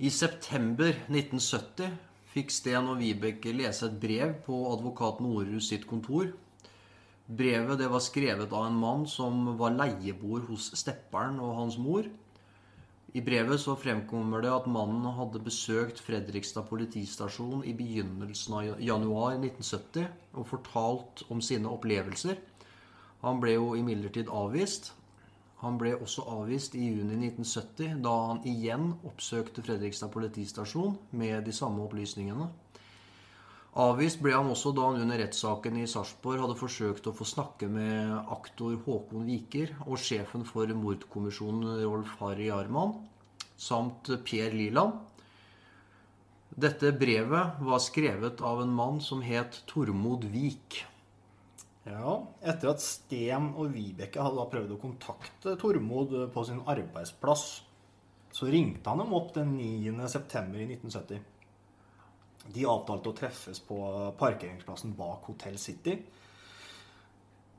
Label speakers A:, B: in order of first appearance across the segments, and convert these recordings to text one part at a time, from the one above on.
A: I september 1970 fikk Sten og Vibeke lese et brev på advokat Norhus sitt kontor. Brevet det var skrevet av en mann som var leieboer hos stepperen og hans mor. I brevet så fremkommer det at mannen hadde besøkt Fredrikstad politistasjon i begynnelsen av januar 1970 og fortalt om sine opplevelser. Han ble jo imidlertid avvist. Han ble også avvist i juni 1970, da han igjen oppsøkte Fredrikstad politistasjon med de samme opplysningene. Avvist ble han også da han under rettssaken i Sarpsborg hadde forsøkt å få snakke med aktor Håkon Viker og sjefen for mordkommisjonen Rolf Harry Arman samt Per Liland. Dette brevet var skrevet av en mann som het Tormod Vik.
B: Ja, Etter at Sten og Vibeke hadde da prøvd å kontakte Tormod på sin arbeidsplass, så ringte han dem opp den 9. september i 1970. De avtalte å treffes på parkeringsplassen bak Hotell City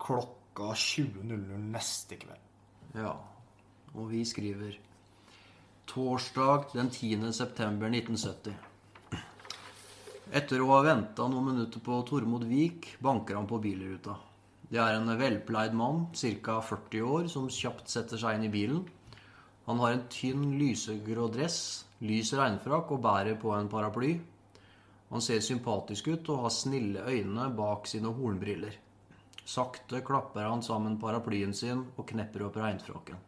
B: klokka 20.00 neste kveld.
A: Ja, og vi skriver torsdag den 10. september 1970. Etter å ha venta noen minutter på Tormod Vik, banker han på bilruta. Det er en velpleid mann, ca. 40 år, som kjapt setter seg inn i bilen. Han har en tynn, lysegrå dress, lys regnfrakk og bærer på en paraply. Han ser sympatisk ut og har snille øyne bak sine hornbriller. Sakte klapper han sammen paraplyen sin og knepper opp regnfrakken.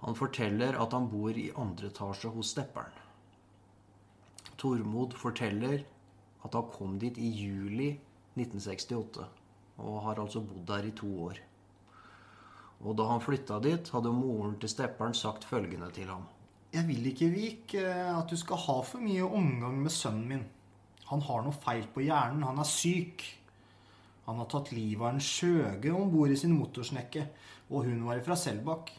A: Han forteller at han bor i andre etasje hos stepperen. Tormod forteller at han kom dit i juli 1968, og har altså bodd der i to år. Og da han flytta dit, hadde moren til stepperen sagt følgende til ham.
B: Jeg vil ikke, Vik, at du skal ha for mye omgang med sønnen min. Han har noe feil på hjernen. Han er syk. Han har tatt livet av en skjøge om bord i sin motorsnekke, og hun var fra Selbakk.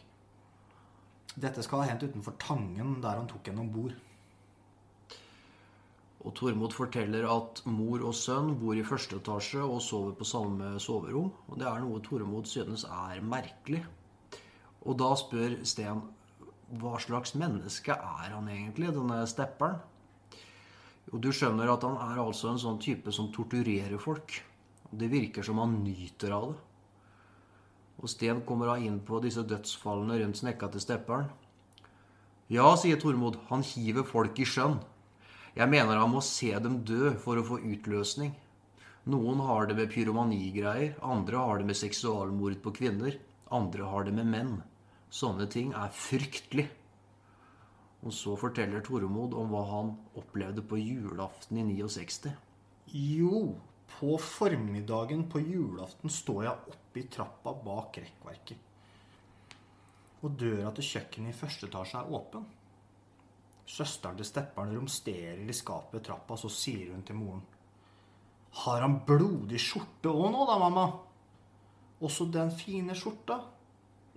B: Dette skal ha hendt utenfor Tangen, der han tok henne om bord.
A: Og Tormod forteller at mor og sønn bor i første etasje og sover på samme soverom. Og det er noe Tormod synes er merkelig. Og da spør Sten hva slags menneske er han egentlig, denne stepperen? Og du skjønner at han er altså en sånn type som torturerer folk. Det virker som han nyter av det. Og Sten kommer da inn på disse dødsfallene rundt snekka til stepperen. Ja, sier Tormod, han hiver folk i sjøen. Jeg mener han må se dem dø for å få utløsning. Noen har det med pyromanigreier, andre har det med seksualmord på kvinner, andre har det med menn. Sånne ting er fryktelig. Og så forteller Tormod om hva han opplevde på julaften i 69.
B: Jo, på formiddagen på julaften står jeg oppe i trappa bak rekkverket. Og døra til kjøkkenet i første etasje er åpen. Søsteren til stepperen romsterer i skapet ved trappa, så sier hun til moren. Har han blodig skjorte òg nå, da, mamma? Også den fine skjorta?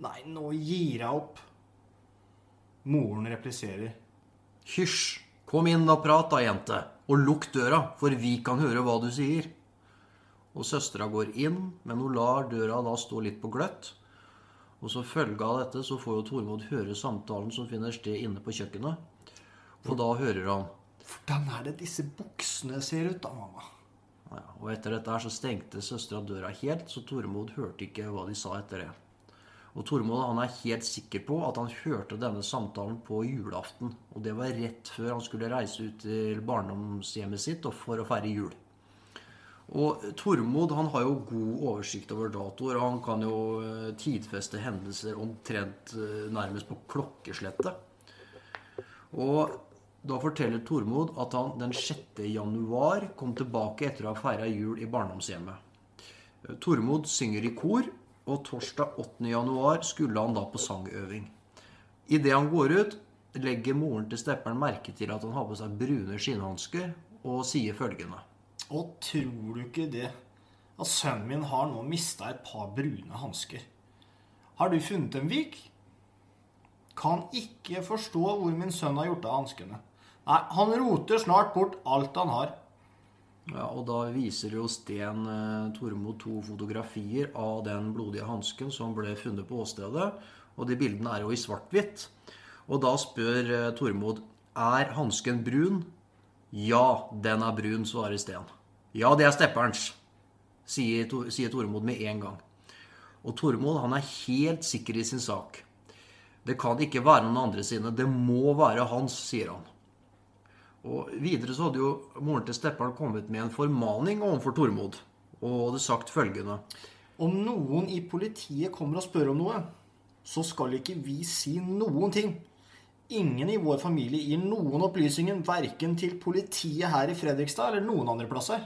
B: Nei, nå gir jeg opp. Moren repliserer.
A: Hysj! Kom inn og prat da, jente. Og lukk døra, for vi kan høre hva du sier. Og søstera går inn, men hun lar døra da stå litt på gløtt. Og så følge av dette så får jo Tormod høre samtalen som finner sted inne på kjøkkenet. Og da hører han
B: Hvordan er det disse buksene ser ut, da, mamma?
A: ja, Og etter dette her så stengte søstera døra helt, så Tormod hørte ikke hva de sa etter det. Og Tormod han er helt sikker på at han hørte denne samtalen på julaften. Og det var rett før han skulle reise ut til barndomshjemmet sitt og for å feire jul. Og Tormod han har jo god oversikt over datoer. Han kan jo eh, tidfeste hendelser omtrent eh, nærmest på klokkeslettet. Og da forteller Tormod at han den 6. januar kom tilbake etter å ha feira jul i barndomshjemmet. Tormod synger i kor, og torsdag 8. januar skulle han da på sangøving. Idet han går ut, legger moren til stepperen merke til at han har på seg brune skinnhansker, og sier følgende.
B: Å, tror du ikke det, at sønnen min har nå mista et par brune hansker? Har du funnet dem, Vik? Kan ikke forstå hvor min sønn har gjort av hanskene. Nei, han roter snart bort alt han har.
A: Ja, og da viser jo Sten eh, Tormod to fotografier av den blodige hansken som ble funnet på åstedet. Og de bildene er jo i svart-hvitt. Og da spør eh, Tormod Er hansken brun? Ja, den er brun, svarer Sten. Ja, det er stepperens, sier, to, sier Tormod med en gang. Og Tormod han er helt sikker i sin sak. Det kan ikke være noen andre sine. Det må være hans, sier han. Og Videre så hadde jo moren til Steppan kommet med en formaning overfor Tormod. Og hadde sagt følgende.
B: Om noen i politiet kommer og spør om noe, så skal ikke vi si noen ting. Ingen i vår familie gir noen opplysninger verken til politiet her i Fredrikstad eller noen andre plasser.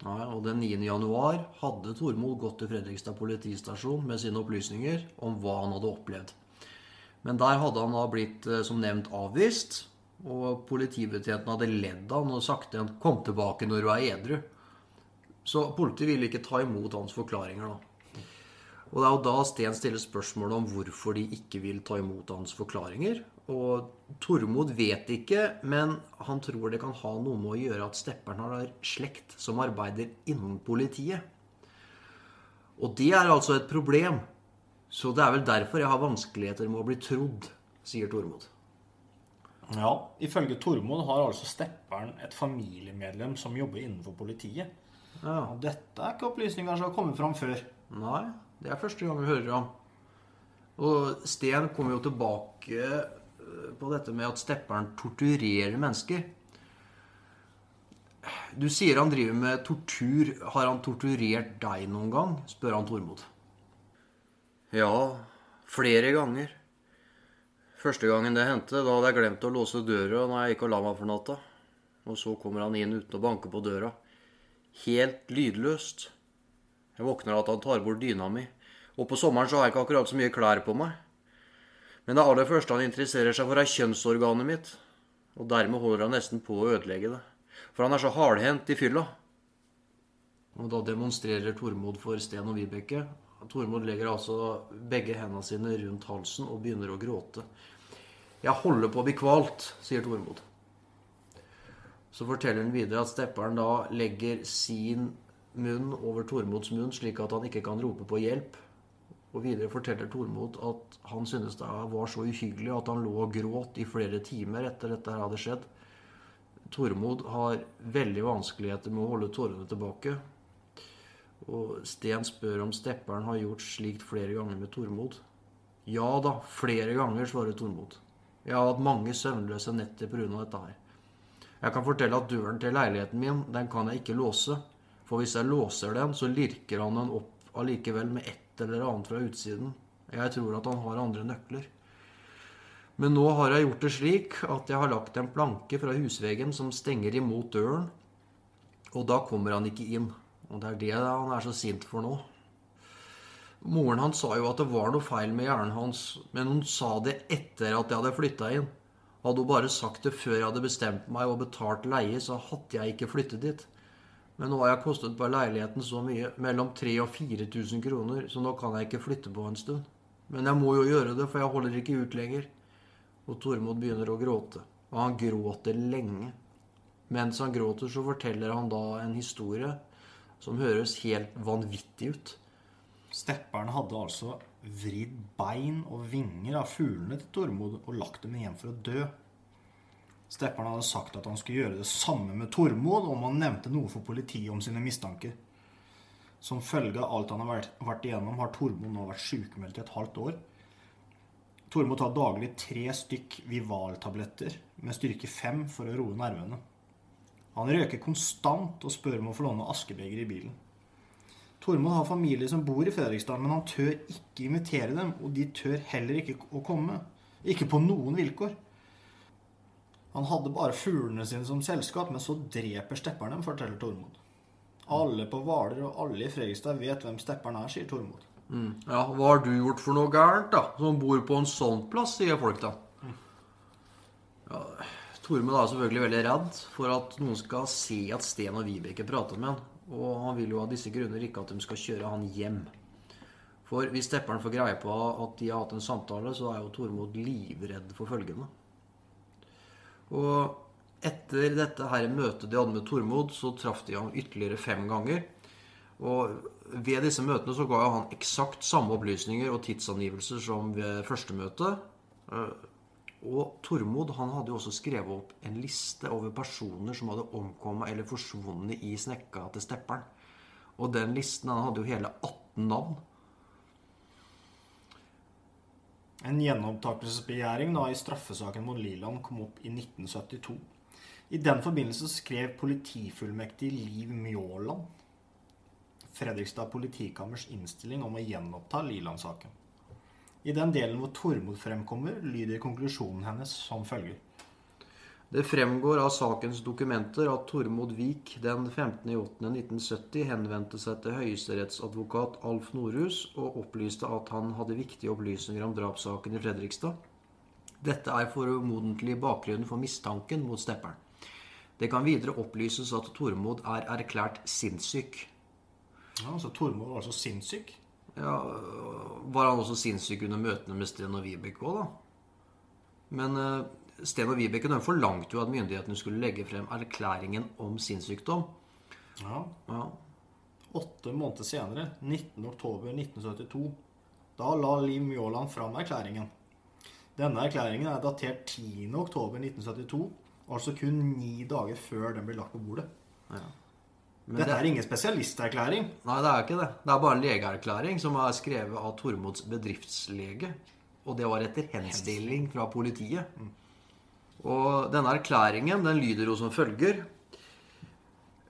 A: Nei, og Den 9. januar hadde Tormod gått til Fredrikstad politistasjon med sine opplysninger om hva han hadde opplevd. Men der hadde han da blitt, eh, som nevnt, avvist. Og politibetjenten hadde ledd av han og sagt til han 'kom tilbake når du er edru'. Så politiet ville ikke ta imot hans forklaringer. da. Og det er jo da Sten stiller spørsmålet om hvorfor de ikke vil ta imot hans forklaringer. Og Tormod vet ikke, men han tror det kan ha noe med å gjøre at Stepperen har slekt som arbeider innen politiet. Og det er altså et problem. Så det er vel derfor jeg har vanskeligheter med å bli trodd, sier Tormod.
B: Ja, Ifølge Tormod har altså Stepperen et familiemedlem som jobber innenfor politiet.
A: Ja.
B: Og dette er ikke opplysninger som har kommet fram før.
A: Nei, det er første gang vi hører om. Og Sten kommer jo tilbake eh, på dette med at Stepperen torturerer mennesker. Du sier han driver med tortur. Har han torturert deg noen gang? spør han Tormod. Ja, flere ganger. Første gangen det hendte, da hadde jeg glemt å låse døra når jeg gikk og la meg for natta. Og så kommer han inn uten å banke på døra. Helt lydløst. Jeg våkner av at han tar bort dyna mi. Og på sommeren så har jeg ikke akkurat så mye klær på meg. Men det aller første han interesserer seg for, er kjønnsorganet mitt. Og dermed holder han nesten på å ødelegge det. For han er så hardhendt i fylla. Og da demonstrerer Tormod for Sten og Vibeke. Tormod legger altså begge hendene sine rundt halsen og begynner å gråte. Jeg holder på å bli kvalt, sier Tormod. Så forteller han videre at stepperen da legger sin munn over Tormods munn, slik at han ikke kan rope på hjelp. Og videre forteller Tormod at han synes det var så uhyggelig at han lå og gråt i flere timer etter dette hadde skjedd. Tormod har veldig vanskeligheter med å holde tårene tilbake. Og Sten spør om stepperen har gjort slikt flere ganger med Tormod. Ja da, flere ganger, svarer Tormod. Jeg har hatt mange søvnløse netter pga. dette her. Jeg kan fortelle at døren til leiligheten min, den kan jeg ikke låse. For hvis jeg låser den, så lirker han den opp allikevel med et eller annet fra utsiden. Jeg tror at han har andre nøkler. Men nå har jeg gjort det slik at jeg har lagt en planke fra husveggen som stenger imot døren, og da kommer han ikke inn. Og det er det han er så sint for nå. Moren hans sa jo at det var noe feil med hjernen hans, men hun sa det etter at jeg hadde flytta inn. Hadde hun bare sagt det før jeg hadde bestemt meg og betalt leie, så hadde jeg ikke flyttet dit. Men nå har jeg kostet på leiligheten så mye, mellom 3000 og 4000 kroner, så nå kan jeg ikke flytte på en stund. Men jeg må jo gjøre det, for jeg holder ikke ut lenger. Og Tormod begynner å gråte. Og han gråter lenge. Mens han gråter, så forteller han da en historie som høres helt vanvittig ut.
B: Stepperen hadde altså vridd bein og vinger av fuglene til Tormod og lagt dem igjen for å dø. Stepperen hadde sagt at han skulle gjøre det samme med Tormod om han nevnte noe for politiet om sine mistanker. Som følge av alt han har vært, vært igjennom, har Tormod nå vært sykemeldt i et halvt år. Tormod tar daglig tre stykk Vival-tabletter med styrke fem for å roe nervene. Han røker konstant og spør om å få låne askebeger i bilen. Tormod har familie som bor i Fredrikstad, men han tør ikke invitere dem, og de tør heller ikke å komme. Ikke på noen vilkår. Han hadde bare fuglene sine som selskap, men så dreper stepperen dem, forteller Tormod. Alle på Hvaler og alle i Fredrikstad vet hvem stepperen er, sier Tormod.
A: Ja, hva har du gjort for noe gærent, da? Som bor på en sånn plass, sier folk da. Ja, Tormod er selvfølgelig veldig redd for at noen skal se at Sten og Vibeke prater med han. Og han vil jo av disse grunner ikke at de skal kjøre han hjem. For hvis stepperen får greie på at de har hatt en samtale, så er jo Tormod livredd for følgende. Og etter dette her møtet de hadde med Tormod, så traff de ham ytterligere fem ganger. Og ved disse møtene så ga han eksakt samme opplysninger og tidsangivelser som ved første møte. Og Tormod han hadde jo også skrevet opp en liste over personer som hadde omkommet eller forsvunnet i snekka til Stepperen. Og den listen han hadde jo hele 18 navn.
B: En gjenopptakelsesbegjæring da i straffesaken mot Liland kom opp i 1972. I den forbindelse skrev politifullmektig Liv Mjåland Fredrikstad politikammers innstilling om å gjenoppta Liland-saken. I den delen hvor Tormod fremkommer, lyder konklusjonen hennes som følger.
A: Det fremgår av sakens dokumenter at Tormod Vik den 15.8.1970 henvendte seg til høyesterettsadvokat Alf Norhus og opplyste at han hadde viktige opplysninger om drapssaken i Fredrikstad. Dette er formodentlig bakgrunnen for mistanken mot stepperen. Det kan videre opplyses at Tormod er erklært sinnssyk.
B: Ja, så Tormod var altså sinnssyk?
A: Ja, Var han også sinnssyk under møtene med Sten og Vibeke òg, da? Men uh, Sten og Vibeke de forlangte jo at myndighetene skulle legge frem erklæringen om sinnssykdom.
B: Ja.
A: Ja.
B: Åtte måneder senere, 19.10.1972, da la Liv Mjåland fram erklæringen. Denne erklæringen er datert 10.10.1972, altså kun ni dager før den ble lagt på bordet.
A: Men
B: Dette
A: det,
B: er ingen spesialisterklæring.
A: nei, det er ikke det. Det er bare en legeerklæring som er skrevet av Tormods bedriftslege. Og det var etter henstilling fra politiet. Og denne erklæringen den lyder jo som følger.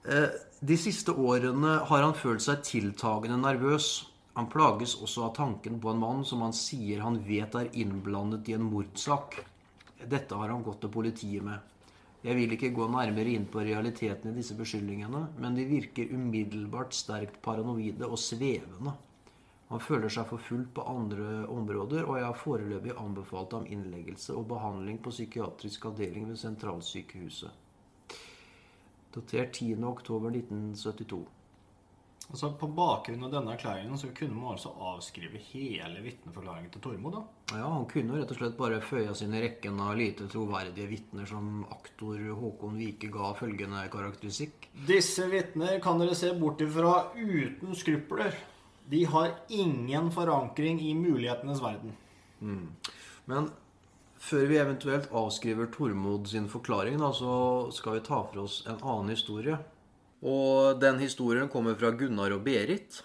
A: Eh, De siste årene har han følt seg tiltagende nervøs. Han plages også av tanken på en mann som han sier han vet er innblandet i en mordsak. Dette har han gått til politiet med. Jeg vil ikke gå nærmere inn på realiteten i disse beskyldningene, men de virker umiddelbart sterkt paranoide og svevende. Han føler seg forfulgt på andre områder, og jeg har foreløpig anbefalt ham innleggelse og behandling på psykiatrisk avdeling ved sentralsykehuset. Datert 10.10.1972.
B: Altså, På bakgrunn av denne erklæringen så kunne man altså avskrive hele vitneforklaringen til Tormod. da.
A: Ja, Han kunne rett og slett bare føya seg inn i rekken av lite troverdige vitner som aktor Håkon Vike ga følgende karakteristikk.
B: Disse vitner kan dere se bort ifra uten skrupler. De har ingen forankring i mulighetenes verden.
A: Men før vi eventuelt avskriver Tormod sin forklaring, da, så skal vi ta for oss en annen historie. Og den historien kommer fra Gunnar og Berit.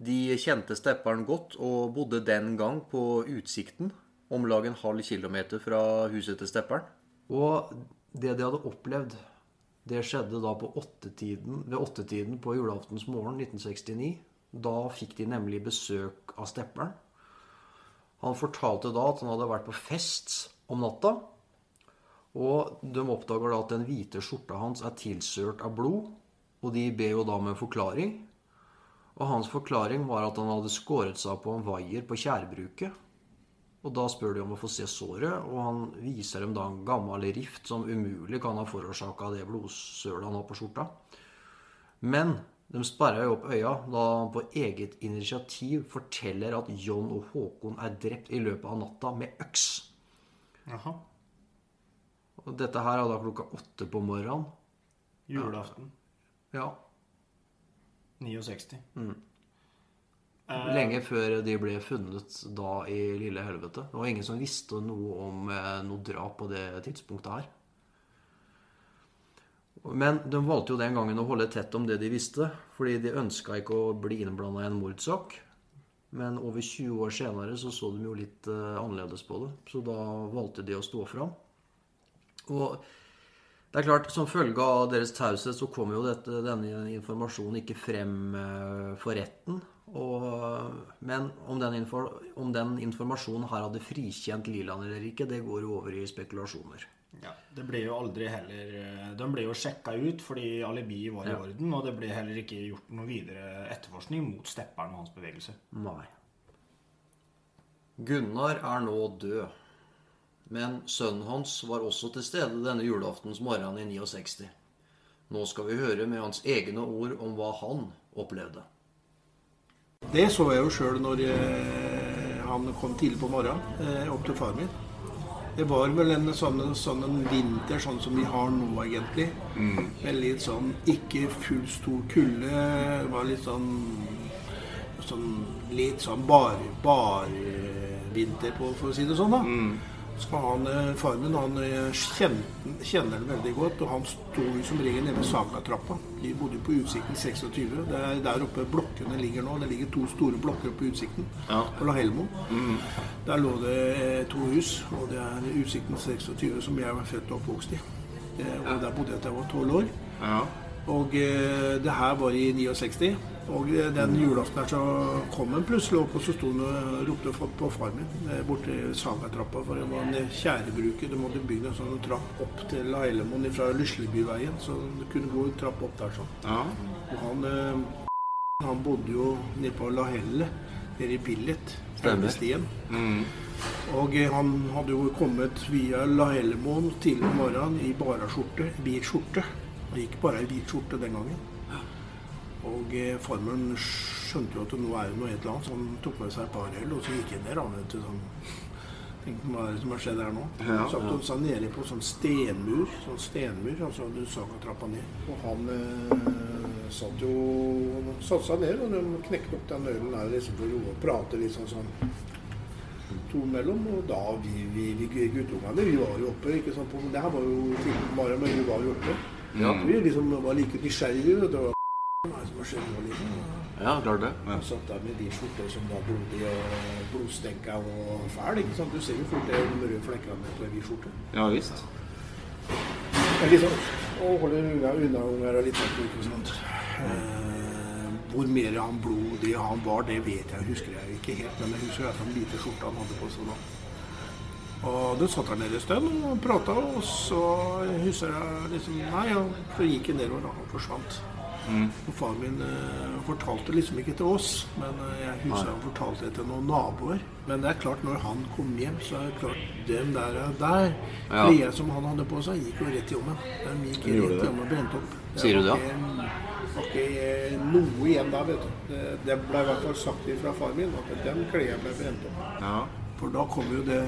A: De kjente stepperen godt og bodde den gang på Utsikten, om lag en halv kilometer fra huset til stepperen. Og det de hadde opplevd, det skjedde da på åttetiden, ved åttetiden på julaftens morgen 1969. Da fikk de nemlig besøk av stepperen. Han fortalte da at han hadde vært på fest om natta. Og de oppdager da at den hvite skjorta hans er tilsølt av blod. Og de ber jo da om en forklaring. Og hans forklaring var at han hadde skåret seg på en vaier på tjærbruket. Og da spør de om å få se såret, og han viser dem da en gammel rift som umulig kan ha forårsaka det blodsølet han har på skjorta. Men de sperra jo opp øya da han på eget initiativ forteller at John og Håkon er drept i løpet av natta med øks.
B: Jaha.
A: Og dette her er da klokka åtte på morgenen.
B: Julaften.
A: Ja,
B: 69.
A: Lenge før de ble funnet da i Lille Helvete. Det var ingen som visste noe om eh, noe drap på det tidspunktet her. Men de valgte jo den gangen å holde tett om det de visste, fordi de ønska ikke å bli innblanda i en mordsak. Men over 20 år senere så så de jo litt eh, annerledes på det, så da valgte de å stå fram. Og det er klart, Som følge av deres taushet så kom jo dette, denne informasjonen ikke frem eh, for retten. Og, men om den, om den informasjonen her hadde frikjent Liland eller ikke, det går jo over i spekulasjoner.
B: Ja, Det ble jo aldri heller eh, De ble jo sjekka ut fordi alibiet var i
A: Ja.
B: orden, og det ble heller ikke gjort noe videre etterforskning mot stepperen og hans bevegelse.
A: Nei. Gunnar er nå død. Men sønnen hans var også til stede denne julaftens morgen i 69. Nå skal vi høre med hans egne ord om hva han opplevde.
C: Det så jeg jo sjøl når eh, han kom tidlig på morgenen eh, opp til far min. Det var vel en sånn, sånn en vinter sånn som vi har nå, egentlig. Med litt sånn ikke full stor kulde. Det var litt sånn, sånn Litt sånn bar, barvinter på, for å si det sånn. da. Så han, eh, Far min han eh, kjente, kjenner den veldig godt, og han sto som regel nede ved Sagatrappa. De bodde på Utsikten 26. Det er der oppe blokkene ligger nå. Det ligger to store blokker oppe på Utsikten
D: Ja.
C: på Lahelmo. Der lå det eh, to hus, og det er Utsikten 26 som jeg var født og oppvokst i. Det, og der bodde jeg til jeg var tolv år.
D: Ja.
C: Og eh, det her var i 69. Og eh, den julaften her så kom han plutselig opp, og så sto han og ropte på far min borti borte i Sagatrappa. For det var en tjærebruker. De måtte bygge en sånn trapp opp til Leilemoen fra Lyslebyveien. Så det kunne gå en trapp opp der sånn.
D: ja.
C: Og han, eh, han bodde jo nede på Lahelle, nede i
A: Billet.
C: Stien.
D: Mm.
C: Og eh, han hadde jo kommet via Lahellemoen tidlig om morgenen i bara skjorte, Han gikk bare i hvit skjorte den gangen. Og eh, farmeren skjønte jo at nå er det noe et eller annet, så han tok med seg et par øl, og så gikk han ned. Han, vet du, sånn, tenkte hva er det som har skjedd her nå?
D: Ja,
C: Satt og sa nede på sånn stenmur, sånn stenmur, altså du så trappa ned. Og han eh, satt jo satte seg ned, og de knekte opp den ølen der liksom for å prate litt sånn sånn to mellom, og da vi, vi, vi guttungene, vi var jo oppe, ikke sant, på, det her var jo tidlig bare, men vi var jo oppe.
A: Ja,
C: Vi liksom var like nysgjerrige, hva er det som har skjedd nå, liksom.
A: ja klart det.
C: Og satt der med de skjorter som var blodige og blodstenka og fæl, ikke sant, du ser jo fort det de røde flekkene på en hvit skjorte.
D: ja visst.
C: Men liksom, å holde unna, unna unger og litt sånt, ikke sant. Eh, hvor mer han blodig han var, det vet jeg, husker jeg ikke helt. Men jeg husker at han hvite skjorta han hadde på seg da. Og du satt der nede en stund og prata, og så husker jeg liksom Nei, og så gikk jeg nedover. Han forsvant. Og far min eh, fortalte liksom ikke til oss, men eh, jeg husker han fortalte det til noen naboer. Men det er klart, når han kom hjem, så er det klart den der, der
A: Ja.
C: klærne som han hadde på seg, gikk jo rett i ommen. De gikk rett
D: det?
C: i ommen og brente opp.
A: Sier du det,
C: var ikke- noe igjen da, vet du. Det, det ble i hvert fall sagt fra far min at den klærne ble brent opp.
D: Ja.
C: For da kom jo det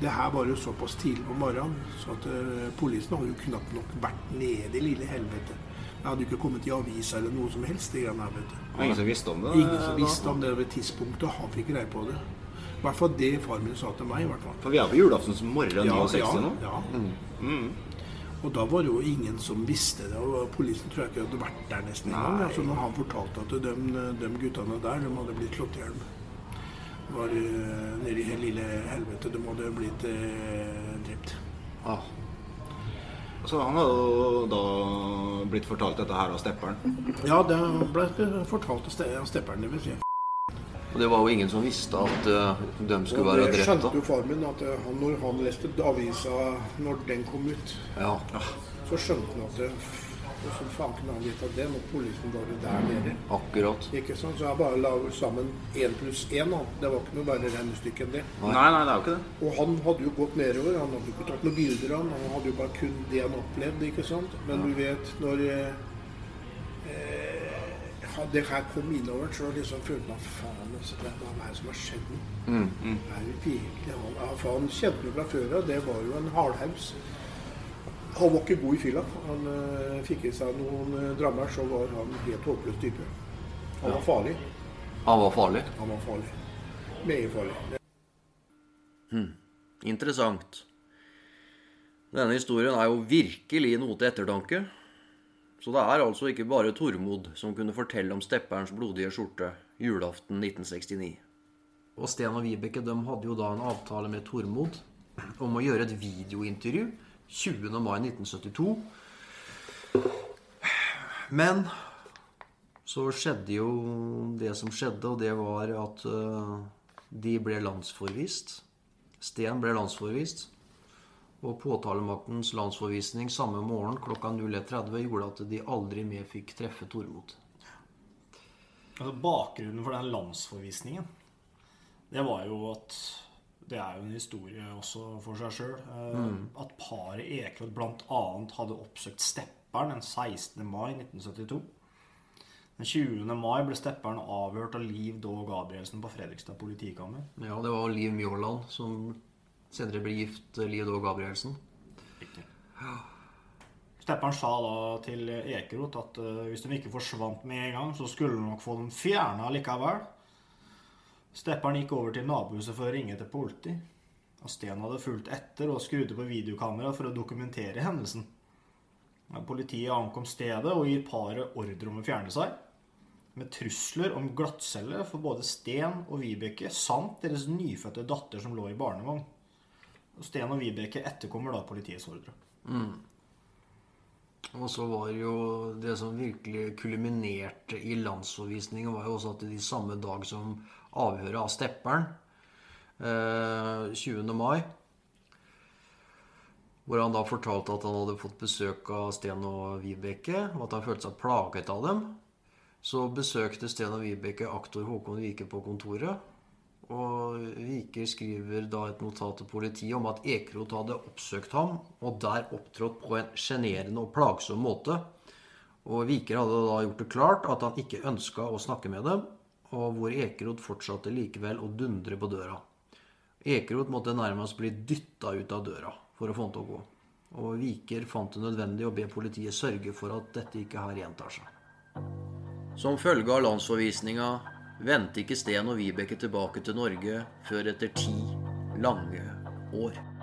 C: Det her var jo såpass tidlig på morgenen, så at uh, politiet hadde jo knapt nok vært nede i lille helvete. Det hadde jo ikke kommet i avisa eller noe som helst. det greiene her, vet du.
D: Ingen som visste om det?
C: Ingen som visste om det ved tidspunktet han fikk greie på det. I hvert fall det far min sa til meg. i hvert fall.
D: For vi er på julaftens morgen 69 nå?
C: ja.
D: Mm.
C: Og da var det jo ingen som visste det. og Politiet tror jeg ikke hadde vært der nesten engang. Altså, når han fortalte at de, de guttene der de hadde blitt slått i hjel. Var eh, nede i lille helvete. Du måtte blitt eh, drept.
A: Ah.
D: Så han hadde jo da blitt fortalt dette her av stepperen.
C: Ja, det ble fortalt av stepperen. Vil si.
A: Og det var jo ingen som visste at uh, de skulle
C: Og
A: drept.
C: det skjønte jo far min at eh, han, når han leste avisa når den kom ut,
A: Ja.
C: så skjønte han at det, Hvordan faen kunne han vite det når politiet var jo der nede?
A: Akkurat.
C: Ikke sant? Så jeg bare la sammen én pluss én. Det var ikke noe verre regnestykke enn det.
D: Nei, nei, det er jo ikke det.
C: Og han hadde jo gått nedover. Han hadde jo ikke tatt noen bilder av han. Han hadde jo bare kun det han opplevde, ikke sant. Men du vet, når eh, eh, det her kom innover, så liksom følte han faen, altså, det, er meg som har skjedd noe.
A: Mm.
C: Det er jo virkelig han, ja, faen han kjente jo fra før av, det var jo en hardhaus. Han var ikke god i fylla. Han uh, fikk i seg noen uh, drammer, så var han helt håpløs type. Han var farlig.
A: Han var farlig.
C: Han var farlig. Meget farlig.
A: Interessant. Denne historien er jo virkelig noe til ettertanke. Så det er altså ikke bare Tormod som kunne fortelle om stepperens blodige skjorte julaften 1969. Og Sten og Vibeke de hadde jo da en avtale med Tormod om å gjøre et videointervju 20. mai 1972. Men så skjedde jo det som skjedde, og det var at eh, de ble landsforvist. Sten ble landsforvist. Og påtalemaktens landsforvisning samme morgen klokka 01.30 gjorde at de aldri mer fikk treffe Tormod.
B: Altså, bakgrunnen for den landsforvisningen, det var jo at Det er jo en historie også for seg sjøl. At paret Ekeråd bl.a. hadde oppsøkt Stepperen den 16. mai 1972. Den 20. mai ble Stepperen avhørt av Liv Daa Gabrielsen på Fredrikstad politikammer.
A: Ja, det var Liv Mjåland som senere ble gift Liv Dag Gabrielsen.
B: Riktig. Stepperen sa da til Ekeroth at eh, hvis de ikke forsvant med en gang, så skulle de nok få dem fjerna likevel. Stepperen gikk over til nabohuset for å ringe til politi. Og Sten hadde fulgt etter og skrudde på videokamera for å dokumentere hendelsen. Politiet ankom stedet og gir paret ordre om å fjerne seg. Med trusler om glattcelle for både Sten og Vibeke samt deres nyfødte datter som lå i barnevogn. Og Sten og Vibeke etterkommer da politiets ordre.
A: Og så var jo det som virkelig kulminerte i landsforvisningen, var jo også at de samme dag som avhøret av Stepperen, eh, 20. mai, hvor han da fortalte at han hadde fått besøk av Sten og Vibeke, og at han følte seg plaget av dem, så besøkte Sten og Vibeke aktor Håkon Vike på kontoret. Og Viker skriver da et notat til politiet om at Ekeroth hadde oppsøkt ham, og der opptrådt på en sjenerende og plagsom måte. Og Viker hadde da gjort det klart at han ikke ønska å snakke med dem, og hvor Ekeroth fortsatte likevel å dundre på døra. Ekeroth måtte nærmest bli dytta ut av døra for å få han til å gå. Og Viker fant det nødvendig å be politiet sørge for at dette ikke her gjentar seg. Som følge av landsforvisninga vendte ikke Sten og Vibeke tilbake til Norge før etter ti lange år.